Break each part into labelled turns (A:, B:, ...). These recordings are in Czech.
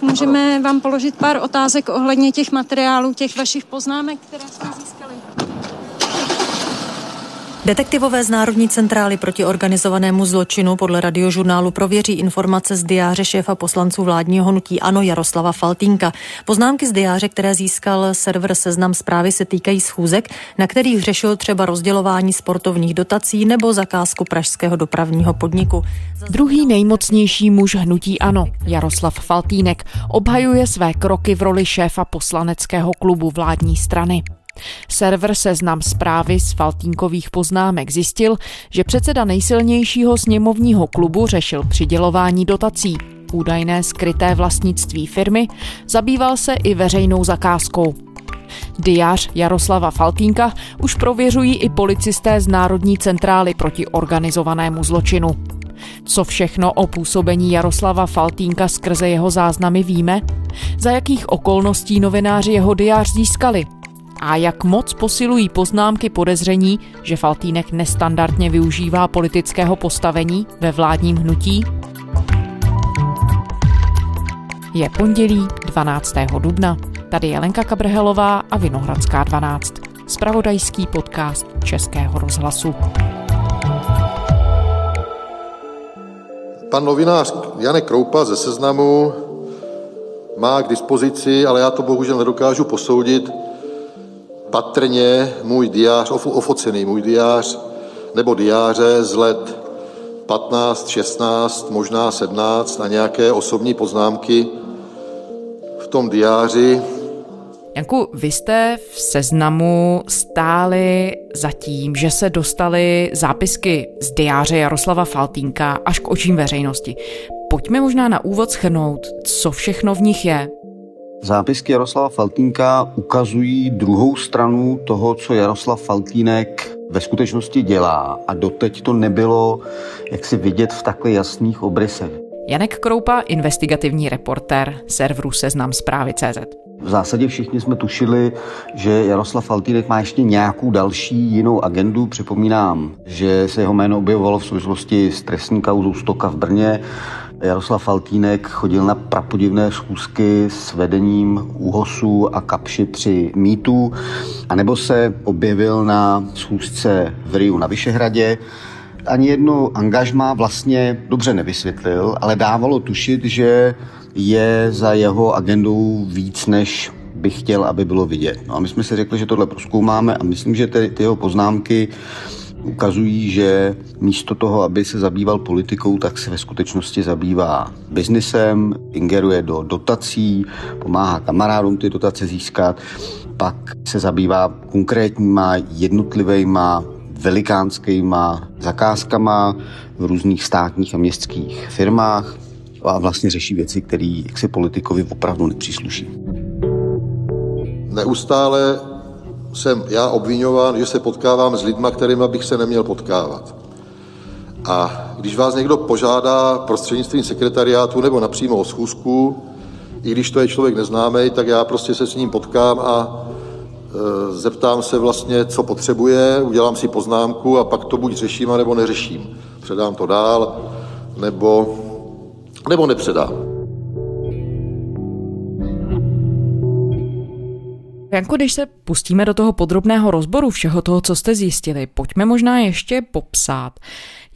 A: Můžeme vám položit pár otázek ohledně těch materiálů, těch vašich poznámek, které jsme získali.
B: Detektivové z Národní centrály proti organizovanému zločinu podle radiožurnálu prověří informace z diáře šéfa poslanců vládního hnutí Ano Jaroslava Faltínka. Poznámky z diáře, které získal server Seznam zprávy, se týkají schůzek, na kterých řešil třeba rozdělování sportovních dotací nebo zakázku pražského dopravního podniku.
C: Druhý nejmocnější muž hnutí Ano, Jaroslav Faltínek, obhajuje své kroky v roli šéfa poslaneckého klubu vládní strany. Server Seznam zprávy z Faltínkových poznámek zjistil, že předseda nejsilnějšího sněmovního klubu řešil přidělování dotací, údajné skryté vlastnictví firmy, zabýval se i veřejnou zakázkou. Diář Jaroslava Faltínka už prověřují i policisté z Národní centrály proti organizovanému zločinu. Co všechno o působení Jaroslava Faltínka skrze jeho záznamy víme? Za jakých okolností novináři jeho diář získali? A jak moc posilují poznámky podezření, že Faltýnek nestandardně využívá politického postavení ve vládním hnutí? Je pondělí 12. dubna. Tady je Lenka Kabrhelová a Vinohradská 12. Spravodajský podcast Českého rozhlasu.
D: Pan novinář Janek Kroupa ze Seznamu má k dispozici, ale já to bohužel nedokážu posoudit, patrně můj diář, ofocený můj diář nebo diáře z let 15, 16, možná 17 na nějaké osobní poznámky v tom diáři.
C: Janku, vy jste v seznamu stáli za tím, že se dostaly zápisky z diáře Jaroslava Faltínka až k očím veřejnosti. Pojďme možná na úvod schrnout, co všechno v nich je.
E: Zápisky Jaroslava Faltínka ukazují druhou stranu toho, co Jaroslav Faltínek ve skutečnosti dělá a doteď to nebylo jak si vidět v takhle jasných obrysech.
C: Janek Kroupa, investigativní reportér serveru Seznam zprávy CZ.
E: V zásadě všichni jsme tušili, že Jaroslav Faltínek má ještě nějakou další jinou agendu. Připomínám, že se jeho jméno objevovalo v souvislosti s trestní kauzou Stoka v Brně, Jaroslav Faltínek chodil na prapodivné schůzky s vedením úhosu a kapši při mítu, anebo se objevil na schůzce v Riu na Vyšehradě. Ani jedno angažmá vlastně dobře nevysvětlil, ale dávalo tušit, že je za jeho agendou víc, než bych chtěl, aby bylo vidět. No a my jsme si řekli, že tohle proskoumáme a myslím, že ty, ty jeho poznámky ukazují, že místo toho, aby se zabýval politikou, tak se ve skutečnosti zabývá biznisem, ingeruje do dotací, pomáhá kamarádům ty dotace získat, pak se zabývá konkrétníma jednotlivýma velikánskýma zakázkama v různých státních a městských firmách a vlastně řeší věci, které si politikovi opravdu nepřísluší.
D: Neustále jsem já obvinován, že se potkávám s lidmi, kterými bych se neměl potkávat. A když vás někdo požádá prostřednictvím sekretariátu nebo napřímo o schůzku, i když to je člověk neznámý, tak já prostě se s ním potkám a e, zeptám se vlastně, co potřebuje, udělám si poznámku a pak to buď řeším, nebo neřeším. Předám to dál, nebo, nebo nepředám.
C: Janko, když se pustíme do toho podrobného rozboru všeho toho, co jste zjistili, pojďme možná ještě popsat,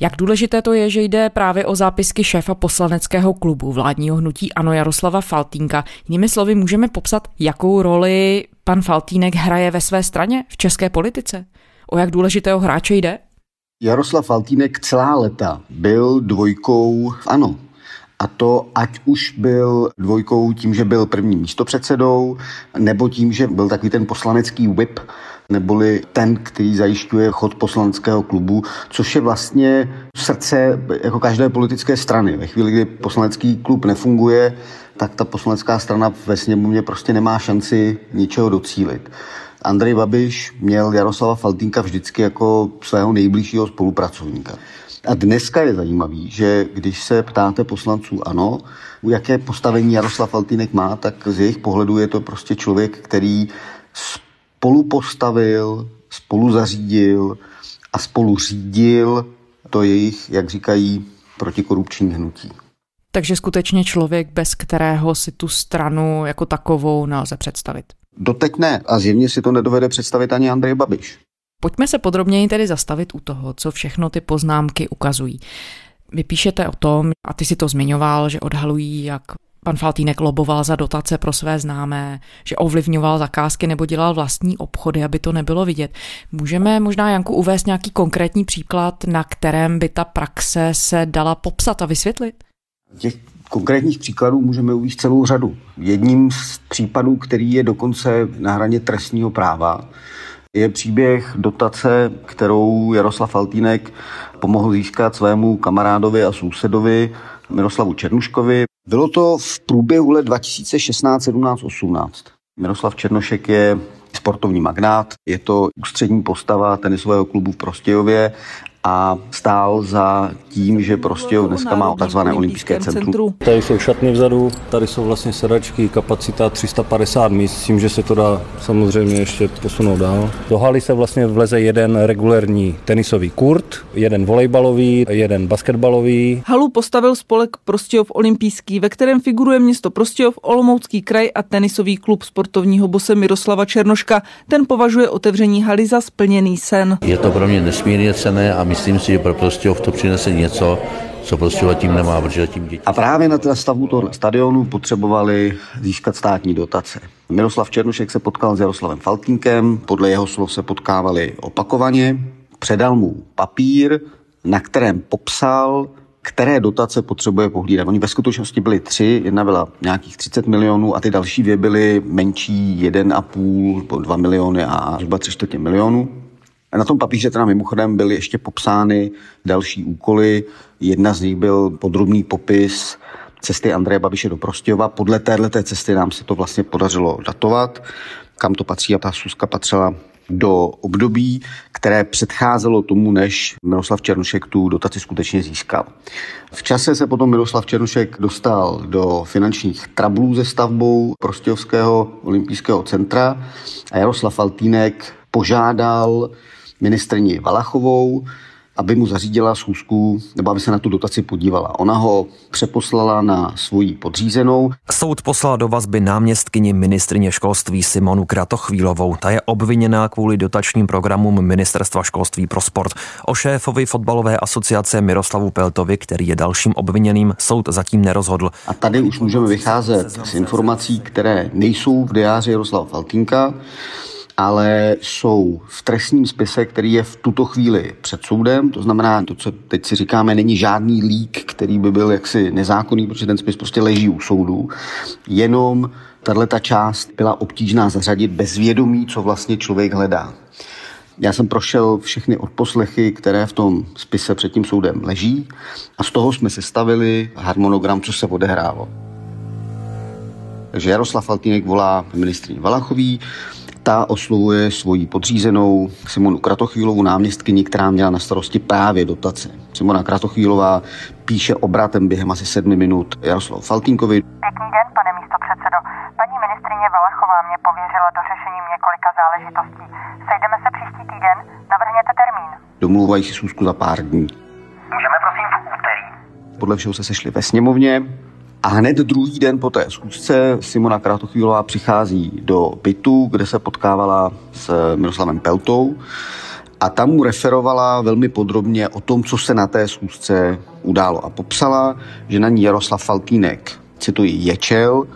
C: jak důležité to je, že jde právě o zápisky šéfa poslaneckého klubu vládního hnutí Ano Jaroslava Faltínka. Jinými slovy, můžeme popsat, jakou roli pan Faltínek hraje ve své straně v české politice? O jak důležitého hráče jde?
E: Jaroslav Faltínek celá leta byl dvojkou v ANO. A to ať už byl dvojkou tím, že byl prvním místopředsedou, nebo tím, že byl takový ten poslanecký whip, neboli ten, který zajišťuje chod poslaneckého klubu, což je vlastně srdce jako každé politické strany. Ve chvíli, kdy poslanecký klub nefunguje, tak ta poslanecká strana ve sněmovně prostě nemá šanci ničeho docílit. Andrej Babiš měl Jaroslava Faltínka vždycky jako svého nejbližšího spolupracovníka. A dneska je zajímavý, že když se ptáte poslanců ano, jaké postavení Jaroslav Faltýnek má, tak z jejich pohledu je to prostě člověk, který spolu postavil, spolu zařídil a spolu řídil to jejich, jak říkají, protikorupční hnutí.
C: Takže skutečně člověk, bez kterého si tu stranu jako takovou nelze představit.
E: Doteď ne a zjevně si to nedovede představit ani Andrej Babiš.
C: Pojďme se podrobněji tedy zastavit u toho, co všechno ty poznámky ukazují. Vy píšete o tom, a ty si to zmiňoval, že odhalují, jak pan Faltýnek loboval za dotace pro své známé, že ovlivňoval zakázky nebo dělal vlastní obchody, aby to nebylo vidět. Můžeme možná, Janku, uvést nějaký konkrétní příklad, na kterém by ta praxe se dala popsat a vysvětlit?
E: Těch konkrétních příkladů můžeme uvést celou řadu. Jedním z případů, který je dokonce na hraně trestního práva, je příběh dotace, kterou Jaroslav Faltínek pomohl získat svému kamarádovi a sousedovi Miroslavu Černuškovi. Bylo to v průběhu let 2016, 17, 18. Miroslav Černošek je sportovní magnát, je to ústřední postava tenisového klubu v Prostějově a stál za tím, že prostě dneska má takzvané olympijské centrum.
F: Tady jsou šatny vzadu, tady jsou vlastně sedačky, kapacita 350 míst, s tím, že se to dá samozřejmě ještě posunout dál. Do haly se vlastně vleze jeden regulérní tenisový kurt, jeden volejbalový, jeden basketbalový.
G: Halu postavil spolek Prostějov olympijský, ve kterém figuruje město Prostějov, Olomoucký kraj a tenisový klub sportovního bose Miroslava Černoška. Ten považuje otevření haly za splněný sen.
H: Je to pro mě nesmírně cené a myslím si, že pro Prostějov to přinese něco, co prostě tím nemá, protože tím děti.
E: A právě na té stavu toho stadionu potřebovali získat státní dotace. Miroslav Černušek se potkal s Jaroslavem Faltínkem, podle jeho slov se potkávali opakovaně, předal mu papír, na kterém popsal, které dotace potřebuje pohlídat. Oni ve skutečnosti byly tři, jedna byla nějakých 30 milionů a ty další dvě byly menší, 1,5, 2 miliony a zhruba 3 čtvrtě milionů. Na tom papíře teda mimochodem byly ještě popsány další úkoly. Jedna z nich byl podrobný popis cesty Andreje Babiše do Prostějova. Podle této cesty nám se to vlastně podařilo datovat, kam to patří a ta schůzka patřila do období, které předcházelo tomu, než Miroslav Černušek tu dotaci skutečně získal. V čase se potom Miroslav Černušek dostal do finančních trablů se stavbou Prostějovského olympijského centra a Jaroslav Faltýnek požádal ministrni Valachovou, aby mu zařídila schůzku, nebo aby se na tu dotaci podívala. Ona ho přeposlala na svoji podřízenou.
I: Soud poslal do vazby náměstkyni ministrině školství Simonu Kratochvílovou. Ta je obviněná kvůli dotačním programům Ministerstva školství pro sport. O šéfovi fotbalové asociace Miroslavu Peltovi, který je dalším obviněným, soud zatím nerozhodl.
E: A tady už můžeme vycházet z informací, které nejsou v diáři Jaroslava Faltínka ale jsou v trestním spise, který je v tuto chvíli před soudem. To znamená, to, co teď si říkáme, není žádný lík, který by byl jaksi nezákonný, protože ten spis prostě leží u soudu. Jenom tahle ta část byla obtížná zařadit bez vědomí, co vlastně člověk hledá. Já jsem prošel všechny odposlechy, které v tom spise před tím soudem leží a z toho jsme sestavili harmonogram, co se odehrálo. Takže Jaroslav Faltýnek volá ministrině Valachový, ta oslovuje svoji podřízenou Simonu Kratochvílovou náměstkyni, která měla na starosti právě dotace. Simona Kratochvílová píše obratem během asi sedmi minut Jaroslavu Faltínkovi.
J: Pěkný den, pane místo předsedo. Paní ministrině Valachová mě pověřila dořešením několika záležitostí. Sejdeme se příští týden, navrhněte termín.
E: Domluvají si schůzku za pár dní.
J: Můžeme prosím v úterý.
E: Podle všeho se sešli ve sněmovně, a hned druhý den po té schůzce Simona Kratochvílová přichází do bytu, kde se potkávala s Miroslavem Peltou a tam mu referovala velmi podrobně o tom, co se na té schůzce událo. A popsala, že na ní Jaroslav Faltínek, cituji, ječel,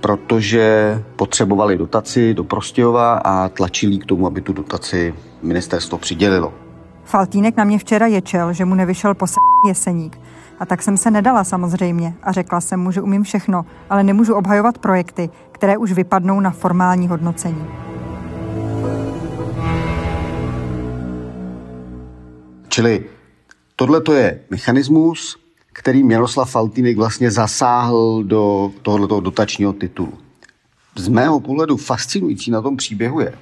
E: protože potřebovali dotaci do Prostějova a tlačili k tomu, aby tu dotaci ministerstvo přidělilo.
K: Faltínek na mě včera ječel, že mu nevyšel poslední jeseník a tak jsem se nedala samozřejmě a řekla jsem mu, že umím všechno, ale nemůžu obhajovat projekty, které už vypadnou na formální hodnocení.
E: Čili tohle to je mechanismus, který Miroslav Faltýnek vlastně zasáhl do tohoto dotačního titulu. Z mého pohledu fascinující na tom příběhu je,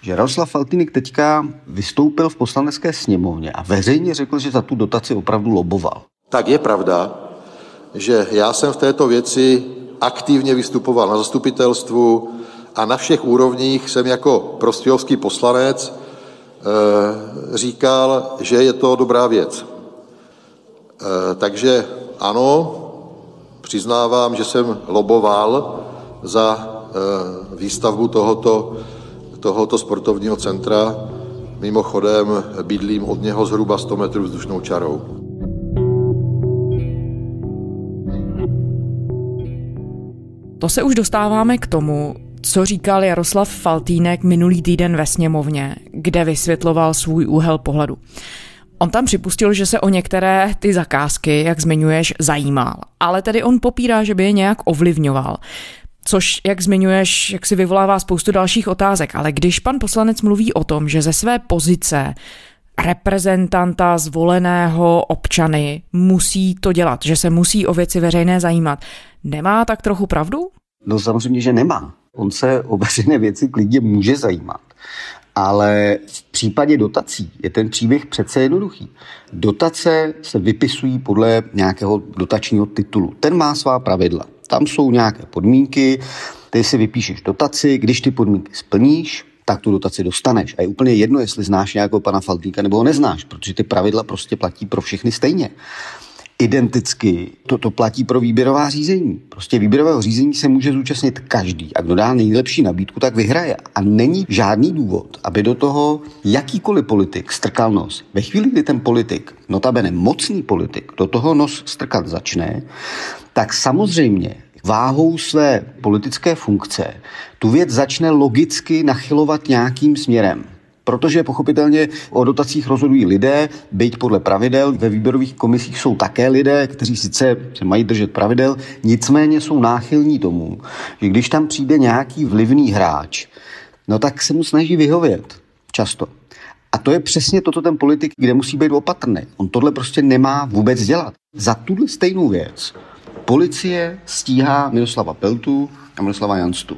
E: že Jaroslav Faltýnek teďka vystoupil v poslanecké sněmovně a veřejně řekl, že za tu dotaci opravdu loboval
D: tak je pravda, že já jsem v této věci aktivně vystupoval na zastupitelstvu a na všech úrovních jsem jako prostějovský poslanec e, říkal, že je to dobrá věc. E, takže ano, přiznávám, že jsem loboval za výstavbu tohoto, tohoto sportovního centra. Mimochodem bydlím od něho zhruba 100 metrů vzdušnou čarou.
C: To se už dostáváme k tomu, co říkal Jaroslav Faltýnek minulý týden ve sněmovně, kde vysvětloval svůj úhel pohledu. On tam připustil, že se o některé ty zakázky, jak zmiňuješ, zajímal, ale tedy on popírá, že by je nějak ovlivňoval. Což, jak zmiňuješ, jak si vyvolává spoustu dalších otázek, ale když pan poslanec mluví o tom, že ze své pozice reprezentanta zvoleného občany musí to dělat, že se musí o věci veřejné zajímat, nemá tak trochu pravdu?
E: No samozřejmě, že nemá. On se o veřejné věci klidně může zajímat. Ale v případě dotací je ten příběh přece jednoduchý. Dotace se vypisují podle nějakého dotačního titulu. Ten má svá pravidla. Tam jsou nějaké podmínky, ty si vypíšeš dotaci, když ty podmínky splníš, tak tu dotaci dostaneš. A je úplně jedno, jestli znáš nějakého pana Faltýnka nebo ho neznáš, protože ty pravidla prostě platí pro všechny stejně identicky. To, to platí pro výběrová řízení. Prostě výběrového řízení se může zúčastnit každý. A kdo dá nejlepší nabídku, tak vyhraje. A není žádný důvod, aby do toho jakýkoliv politik strkal nos. Ve chvíli, kdy ten politik, notabene mocný politik, do toho nos strkat začne, tak samozřejmě váhou své politické funkce tu věc začne logicky nachylovat nějakým směrem protože pochopitelně o dotacích rozhodují lidé, byť podle pravidel. Ve výběrových komisích jsou také lidé, kteří sice se mají držet pravidel, nicméně jsou náchylní tomu, že když tam přijde nějaký vlivný hráč, no tak se mu snaží vyhovět. Často. A to je přesně toto ten politik, kde musí být opatrný. On tohle prostě nemá vůbec dělat. Za tuhle stejnou věc policie stíhá Miroslava Peltu a Miroslava Janstu.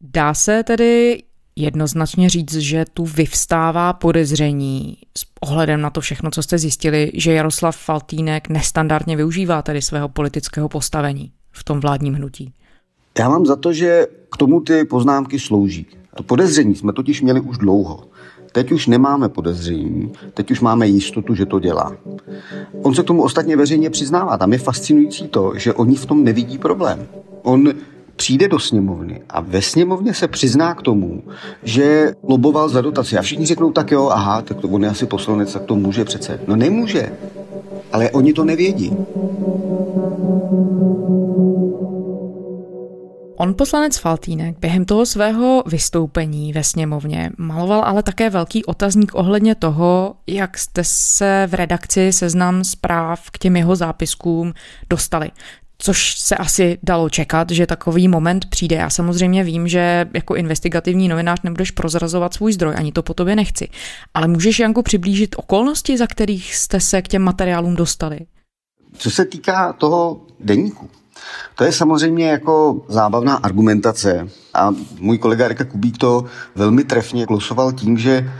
C: Dá se tedy jednoznačně říct, že tu vyvstává podezření s ohledem na to všechno, co jste zjistili, že Jaroslav Faltýnek nestandardně využívá tedy svého politického postavení v tom vládním hnutí?
E: Já mám za to, že k tomu ty poznámky slouží. To podezření jsme totiž měli už dlouho. Teď už nemáme podezření, teď už máme jistotu, že to dělá. On se k tomu ostatně veřejně přiznává. Tam je fascinující to, že oni v tom nevidí problém. On přijde do sněmovny a ve sněmovně se přizná k tomu, že loboval za dotaci. A všichni řeknou, tak jo, aha, tak to on je asi poslanec, tak to může přece. No nemůže, ale oni to nevědí.
C: On poslanec Faltýnek během toho svého vystoupení ve sněmovně maloval ale také velký otazník ohledně toho, jak jste se v redakci seznam zpráv k těm jeho zápiskům dostali což se asi dalo čekat, že takový moment přijde. Já samozřejmě vím, že jako investigativní novinář nebudeš prozrazovat svůj zdroj, ani to po tobě nechci. Ale můžeš, Janku, přiblížit okolnosti, za kterých jste se k těm materiálům dostali?
E: Co se týká toho deníku, to je samozřejmě jako zábavná argumentace a můj kolega Erika Kubík to velmi trefně klosoval tím, že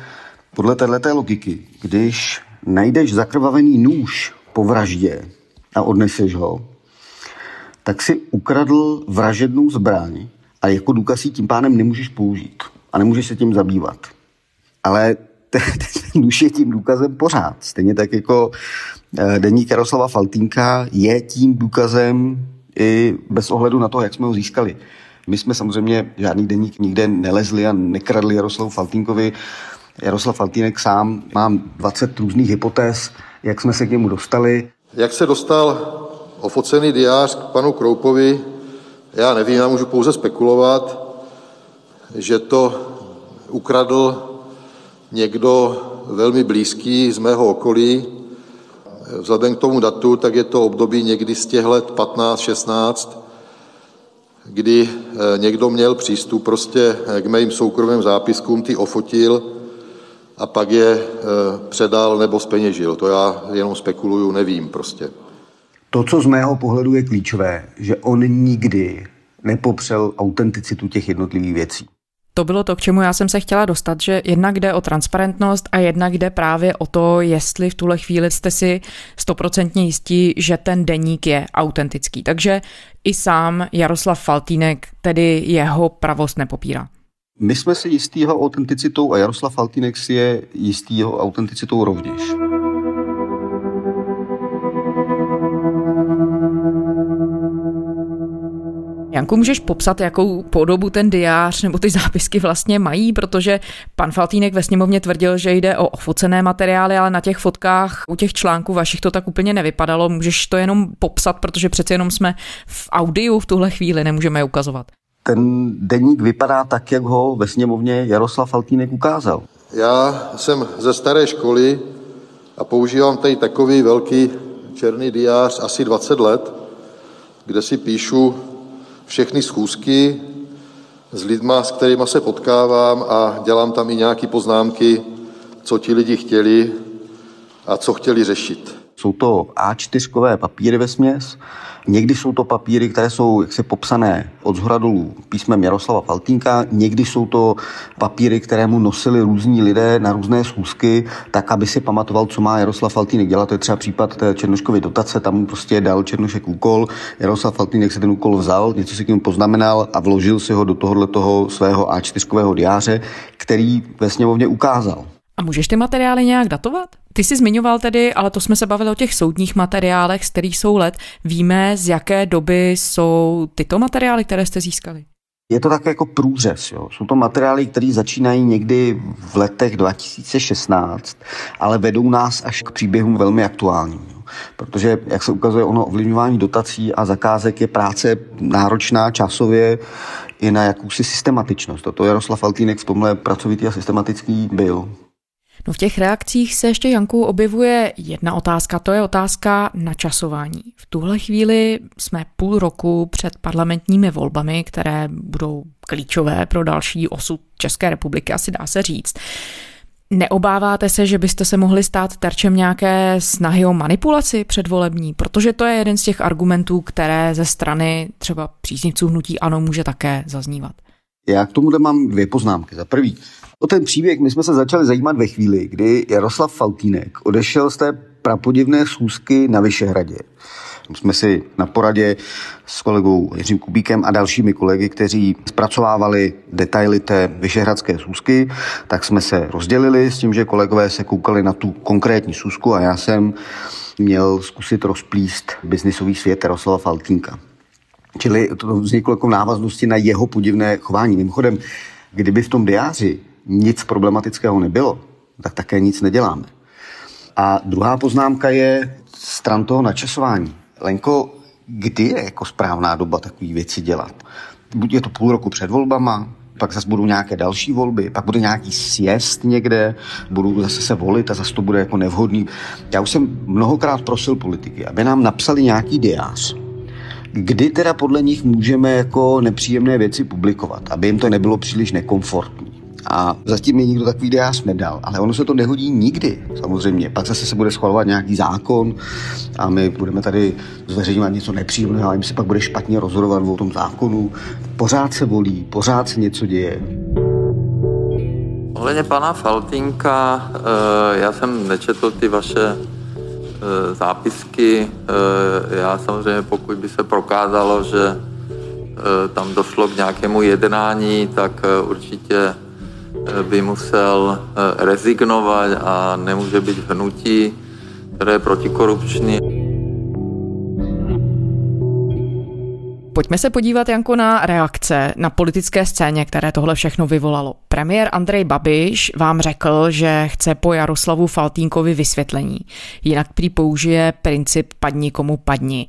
E: podle této logiky, když najdeš zakrvavený nůž po vraždě a odneseš ho, tak si ukradl vražednou zbraň a jako důkaz ji tím pádem nemůžeš použít a nemůžeš se tím zabývat. Ale ten, ten nůž je tím důkazem pořád. Stejně tak jako eh, deník Jaroslava Faltínka je tím důkazem i bez ohledu na to, jak jsme ho získali. My jsme samozřejmě žádný deník nikde nelezli a nekradli Jaroslavu Faltínkovi. Jaroslav Faltínek sám mám 20 různých hypotéz, jak jsme se k němu dostali.
D: Jak se dostal ofocený diář k panu Kroupovi, já nevím, já můžu pouze spekulovat, že to ukradl někdo velmi blízký z mého okolí. Vzhledem k tomu datu, tak je to období někdy z těch let 15-16, kdy eh, někdo měl přístup prostě eh, k mým soukromým zápiskům, ty ofotil a pak je eh, předal nebo speněžil. To já jenom spekuluju, nevím prostě.
E: To, co z mého pohledu je klíčové, že on nikdy nepopřel autenticitu těch jednotlivých věcí.
C: To bylo to, k čemu já jsem se chtěla dostat, že jednak jde o transparentnost a jednak jde právě o to, jestli v tuhle chvíli jste si stoprocentně jistí, že ten deník je autentický. Takže i sám Jaroslav Faltínek tedy jeho pravost nepopírá.
E: My jsme si jistý jeho autenticitou a Jaroslav Faltínek si je jistý jeho autenticitou rovněž.
C: Janku, můžeš popsat, jakou podobu ten diář nebo ty zápisky vlastně mají, protože pan Faltýnek ve sněmovně tvrdil, že jde o ofocené materiály, ale na těch fotkách u těch článků vašich to tak úplně nevypadalo. Můžeš to jenom popsat, protože přece jenom jsme v audiu v tuhle chvíli, nemůžeme je ukazovat.
E: Ten deník vypadá tak, jak ho ve sněmovně Jaroslav Faltýnek ukázal.
D: Já jsem ze staré školy a používám tady takový velký černý diář asi 20 let, kde si píšu všechny schůzky s lidma, s kterými se potkávám a dělám tam i nějaké poznámky, co ti lidi chtěli a co chtěli řešit.
E: Jsou to A4 papíry ve směs, Někdy jsou to papíry, které jsou jak se popsané od zhora dolů písmem Jaroslava Faltínka, někdy jsou to papíry, které mu nosili různí lidé na různé schůzky, tak aby si pamatoval, co má Jaroslav Faltínek dělat. To je třeba případ té Černoškovy dotace, tam mu prostě dal Černošek úkol, Jaroslav Faltínek se ten úkol vzal, něco si k němu poznamenal a vložil si ho do tohohle toho svého A4 diáře, který ve sněmovně ukázal.
C: A můžeš ty materiály nějak datovat? Ty jsi zmiňoval tedy, ale to jsme se bavili o těch soudních materiálech, z kterých jsou let. Víme, z jaké doby jsou tyto materiály, které jste získali?
E: Je to tak jako průřez. Jo. Jsou to materiály, které začínají někdy v letech 2016, ale vedou nás až k příběhům velmi aktuálním. Jo. Protože, jak se ukazuje, ono ovlivňování dotací a zakázek je práce náročná časově i na jakousi systematičnost. Toto Jaroslav Faltýnek v tomhle pracovitý a systematický byl.
C: No v těch reakcích se ještě Janku objevuje jedna otázka, to je otázka načasování. V tuhle chvíli jsme půl roku před parlamentními volbami, které budou klíčové pro další osud České republiky, asi dá se říct. Neobáváte se, že byste se mohli stát terčem nějaké snahy o manipulaci předvolební? Protože to je jeden z těch argumentů, které ze strany třeba příznivců hnutí ANO může také zaznívat.
E: Já k tomu mám dvě poznámky. Za prvý, O ten příběh my jsme se začali zajímat ve chvíli, kdy Jaroslav Faltínek odešel z té prapodivné schůzky na Vyšehradě. Jsme si na poradě s kolegou Jiřím Kubíkem a dalšími kolegy, kteří zpracovávali detaily té vyšehradské schůzky, tak jsme se rozdělili s tím, že kolegové se koukali na tu konkrétní schůzku a já jsem měl zkusit rozplíst biznisový svět Jaroslava Faltínka. Čili to vzniklo jako návaznosti na jeho podivné chování. Mimochodem, kdyby v tom diáři nic problematického nebylo, tak také nic neděláme. A druhá poznámka je stran toho načasování. Lenko, kdy je jako správná doba takové věci dělat? Buď je to půl roku před volbama, pak zase budou nějaké další volby, pak bude nějaký sjezd někde, budou zase se volit a zase to bude jako nevhodný. Já už jsem mnohokrát prosil politiky, aby nám napsali nějaký diář, kdy teda podle nich můžeme jako nepříjemné věci publikovat, aby jim to nebylo příliš nekomfortní. A zatím mi nikdo takový diář nedal. Ale ono se to nehodí nikdy, samozřejmě. Pak zase se bude schvalovat nějaký zákon a my budeme tady zveřejňovat něco nepříjemného a jim se pak bude špatně rozhodovat o tom zákonu. Pořád se volí, pořád se něco děje.
L: Ohledně pana Faltinka, eh, já jsem nečetl ty vaše eh, zápisky. Eh, já samozřejmě, pokud by se prokázalo, že tam došlo k nějakému jednání, tak určitě by musel eh, rezignovat a nemůže být v hnutí, které je protikorupční.
C: Pojďme se podívat, Janko, na reakce na politické scéně, které tohle všechno vyvolalo. Premiér Andrej Babiš vám řekl, že chce po Jaroslavu Faltínkovi vysvětlení. Jinak prý použije princip padni komu padni.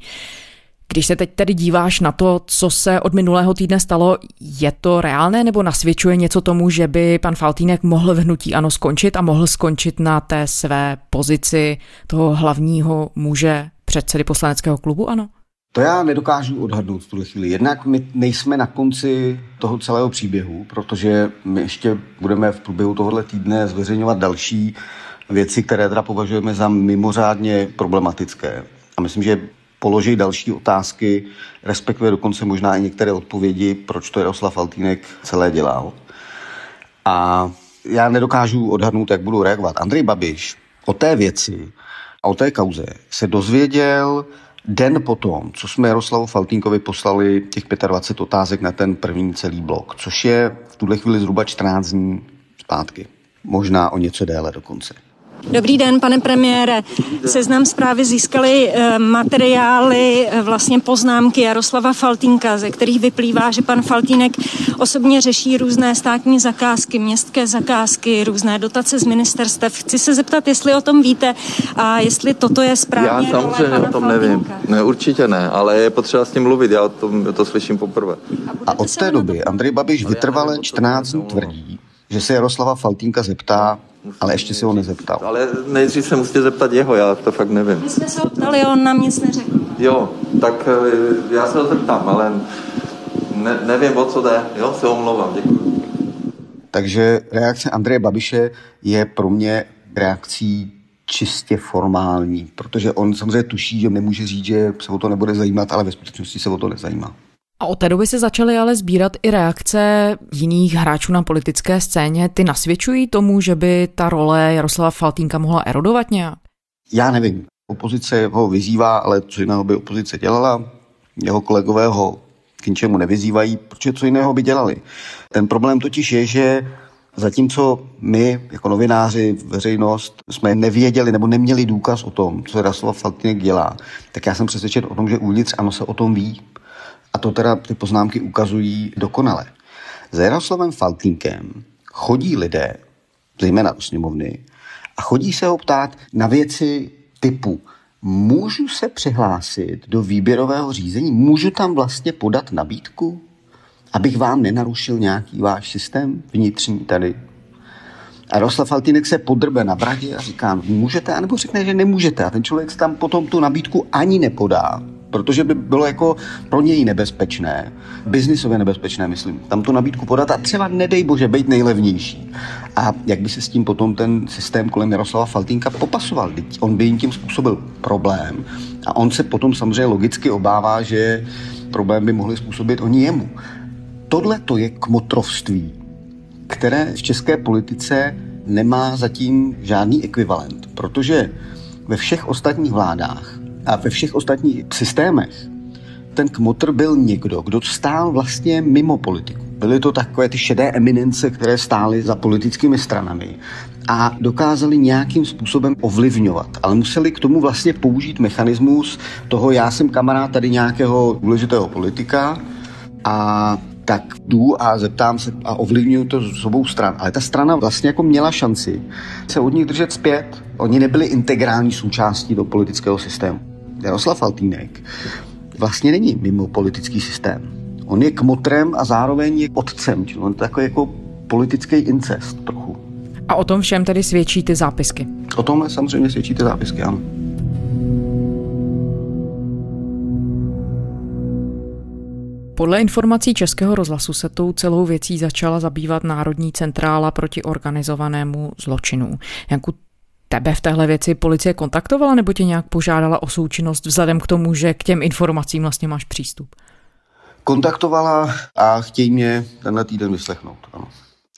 C: Když se teď tedy díváš na to, co se od minulého týdne stalo, je to reálné nebo nasvědčuje něco tomu, že by pan Faltínek mohl v hnutí ano skončit a mohl skončit na té své pozici toho hlavního muže předsedy poslaneckého klubu ano?
E: To já nedokážu odhadnout v tuhle chvíli. Jednak my nejsme na konci toho celého příběhu, protože my ještě budeme v průběhu tohohle týdne zveřejňovat další věci, které teda považujeme za mimořádně problematické. A myslím, že položí další otázky, respektive dokonce možná i některé odpovědi, proč to Jaroslav Faltýnek celé dělal. A já nedokážu odhadnout, jak budu reagovat. Andrej Babiš o té věci a o té kauze se dozvěděl den potom, co jsme Jaroslavu Faltínkovi poslali těch 25 otázek na ten první celý blok, což je v tuhle chvíli zhruba 14 dní zpátky. Možná o něco déle dokonce.
A: Dobrý den, pane premiére. Seznam zprávy získali eh, materiály, eh, vlastně poznámky Jaroslava Faltínka, ze kterých vyplývá, že pan Faltínek osobně řeší různé státní zakázky, městské zakázky, různé dotace z ministerstev. Chci se zeptat, jestli o tom víte a jestli toto je správně.
L: Já samozřejmě o tom Faltínka. nevím. Ne, určitě ne, ale je potřeba s tím mluvit, já o tom to slyším poprvé.
E: A, a od té doby Andrej Babiš vytrvale 14 dní tvrdí, že se Jaroslava Faltínka zeptá, ale ještě si ho nezeptal.
L: Ale nejdřív se musíte zeptat jeho, já to fakt nevím.
A: My jsme se ho ptali, on nám nic neřekl.
L: Jo, tak eh, já se ho zeptám, ale ne, nevím, o co jde. Jo, se omlouvám, děkuji.
E: Takže reakce Andreje Babiše je pro mě reakcí čistě formální, protože on samozřejmě tuší, že nemůže říct, že se o to nebude zajímat, ale ve skutečnosti se o to nezajímá.
C: A od té doby se začaly ale sbírat i reakce jiných hráčů na politické scéně. Ty nasvědčují tomu, že by ta role Jaroslava Faltínka mohla erodovat nějak?
E: Já nevím. Opozice ho vyzývá, ale co jiného by opozice dělala? Jeho kolegové ho k ničemu nevyzývají, protože co jiného by dělali. Ten problém totiž je, že Zatímco my, jako novináři, veřejnost, jsme nevěděli nebo neměli důkaz o tom, co Jaroslav Faltýnek dělá, tak já jsem přesvědčen o tom, že uvnitř ano se o tom ví. A to teda ty poznámky ukazují dokonale. Za Jaroslavem Faltínkem chodí lidé, zejména do sněmovny, a chodí se ho ptát na věci typu můžu se přihlásit do výběrového řízení, můžu tam vlastně podat nabídku, abych vám nenarušil nějaký váš systém vnitřní tady. A Jaroslav Faltýnek se podrbe na bradě a říká, můžete, anebo řekne, že nemůžete. A ten člověk tam potom tu nabídku ani nepodá, protože by bylo jako pro něj nebezpečné, biznisově nebezpečné, myslím, tam tu nabídku podat a třeba nedej bože být nejlevnější. A jak by se s tím potom ten systém kolem Jaroslava Faltínka popasoval? On by jim tím způsobil problém a on se potom samozřejmě logicky obává, že problém by mohli způsobit oni jemu. Tohle to je kmotrovství, které v české politice nemá zatím žádný ekvivalent, protože ve všech ostatních vládách a ve všech ostatních systémech ten kmotr byl někdo, kdo stál vlastně mimo politiku. Byly to takové ty šedé eminence, které stály za politickými stranami a dokázali nějakým způsobem ovlivňovat. Ale museli k tomu vlastně použít mechanismus toho, já jsem kamarád tady nějakého důležitého politika a tak jdu a zeptám se a ovlivňuju to z obou stran. Ale ta strana vlastně jako měla šanci se od nich držet zpět. Oni nebyli integrální součástí do politického systému. Jaroslav Faltýnek vlastně není mimo politický systém. On je kmotrem a zároveň je otcem, čili on je takový jako politický incest trochu.
C: A o tom všem tedy svědčí ty zápisky?
E: O tom samozřejmě svědčí ty zápisky, ano.
C: Podle informací Českého rozhlasu se tou celou věcí začala zabývat Národní centrála proti organizovanému zločinu. Janku, tebe v téhle věci policie kontaktovala nebo tě nějak požádala o součinnost vzhledem k tomu, že k těm informacím vlastně máš přístup?
E: Kontaktovala a chtějí mě tenhle týden vyslechnout. Ano.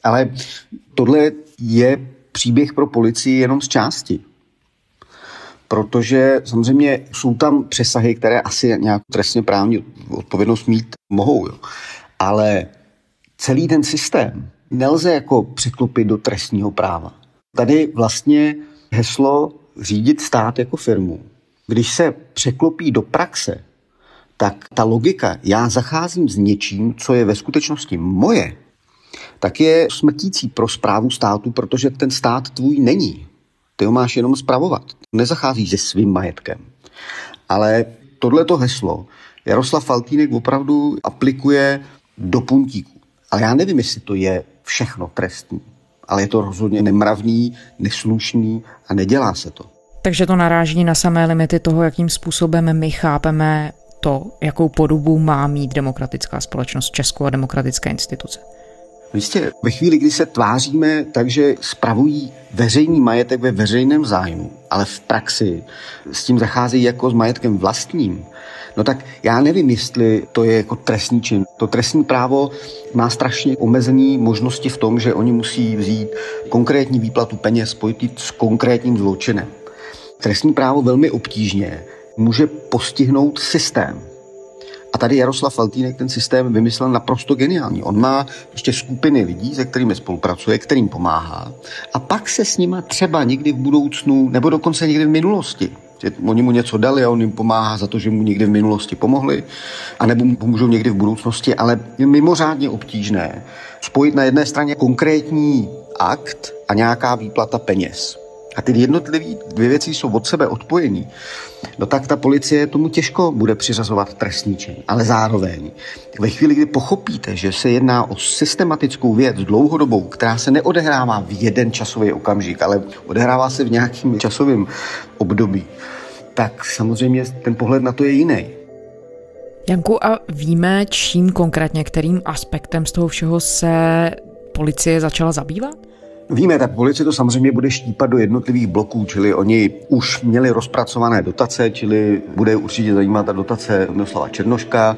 E: Ale tohle je příběh pro policii jenom z části protože samozřejmě jsou tam přesahy, které asi nějak trestně právní odpovědnost mít mohou. Jo. Ale celý ten systém nelze jako překlopit do trestního práva. Tady vlastně heslo řídit stát jako firmu, když se překlopí do praxe, tak ta logika, já zacházím s něčím, co je ve skutečnosti moje, tak je smrtící pro zprávu státu, protože ten stát tvůj není. Ty ho máš jenom spravovat. Nezacházíš se svým majetkem. Ale tohleto heslo Jaroslav Faltínek opravdu aplikuje do puntíku. Ale já nevím, jestli to je všechno trestní. Ale je to rozhodně nemravný, neslušný a nedělá se to.
C: Takže to naráží na samé limity toho, jakým způsobem my chápeme to, jakou podobu má mít demokratická společnost Česku a demokratické instituce.
E: Jistě, ve chvíli, kdy se tváříme tak, že spravují veřejný majetek ve veřejném zájmu, ale v praxi s tím zacházejí jako s majetkem vlastním, no tak já nevím, jestli to je jako trestní čin. To trestní právo má strašně omezené možnosti v tom, že oni musí vzít konkrétní výplatu peněz spojit s konkrétním zločinem. Trestní právo velmi obtížně může postihnout systém. A tady Jaroslav Faltýnek ten systém vymyslel naprosto geniální. On má ještě skupiny lidí, se kterými spolupracuje, kterým pomáhá. A pak se s nima třeba někdy v budoucnu, nebo dokonce někdy v minulosti že oni mu něco dali a on jim pomáhá za to, že mu někdy v minulosti pomohli, anebo mu pomůžou někdy v budoucnosti, ale je mimořádně obtížné spojit na jedné straně konkrétní akt a nějaká výplata peněz. A ty jednotlivé dvě věci jsou od sebe odpojený. No tak ta policie tomu těžko bude přiřazovat trestní čin. Ale zároveň, ve chvíli, kdy pochopíte, že se jedná o systematickou věc dlouhodobou, která se neodehrává v jeden časový okamžik, ale odehrává se v nějakým časovém období, tak samozřejmě ten pohled na to je jiný.
C: Janku, a víme, čím konkrétně, kterým aspektem z toho všeho se policie začala zabývat?
E: Víme, ta policie to samozřejmě bude štípat do jednotlivých bloků, čili oni už měli rozpracované dotace, čili bude určitě zajímat ta dotace Miroslava Černoška.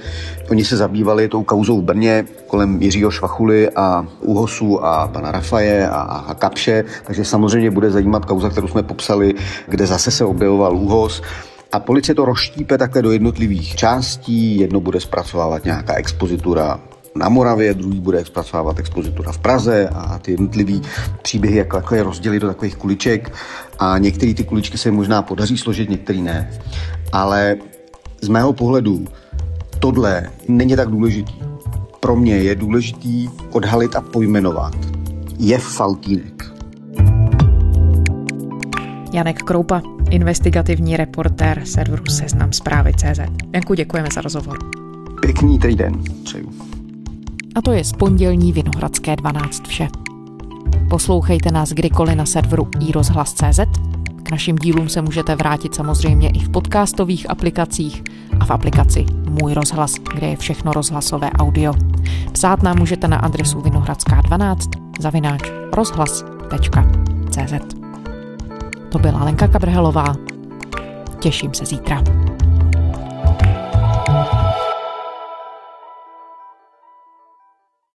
E: Oni se zabývali tou kauzou v Brně kolem Jiřího Švachuly a Uhosu a pana Rafaje a, a Kapše, takže samozřejmě bude zajímat kauza, kterou jsme popsali, kde zase se objevoval Úhos. A policie to rozštípe takhle do jednotlivých částí. Jedno bude zpracovávat nějaká expozitura na Moravě, druhý bude zpracovávat expozitura v Praze a ty jednotlivý příběhy jak takhle rozdělit do takových kuliček a některé ty kuličky se možná podaří složit, některý ne. Ale z mého pohledu tohle není tak důležitý. Pro mě je důležitý odhalit a pojmenovat. Je Faltínek.
C: Janek Kroupa, investigativní reportér serveru Seznam zprávy CZ. Janku, děkujeme za rozhovor.
E: Pěkný týden přeju.
C: A to je z pondělní Vinohradské 12 vše. Poslouchejte nás kdykoliv na serveru iRozhlas.cz. K našim dílům se můžete vrátit samozřejmě i v podcastových aplikacích a v aplikaci Můj rozhlas, kde je všechno rozhlasové audio. Psát nám můžete na adresu vinohradská12 zavináč rozhlas.cz To byla Lenka Kabrhelová. Těším se zítra. thank you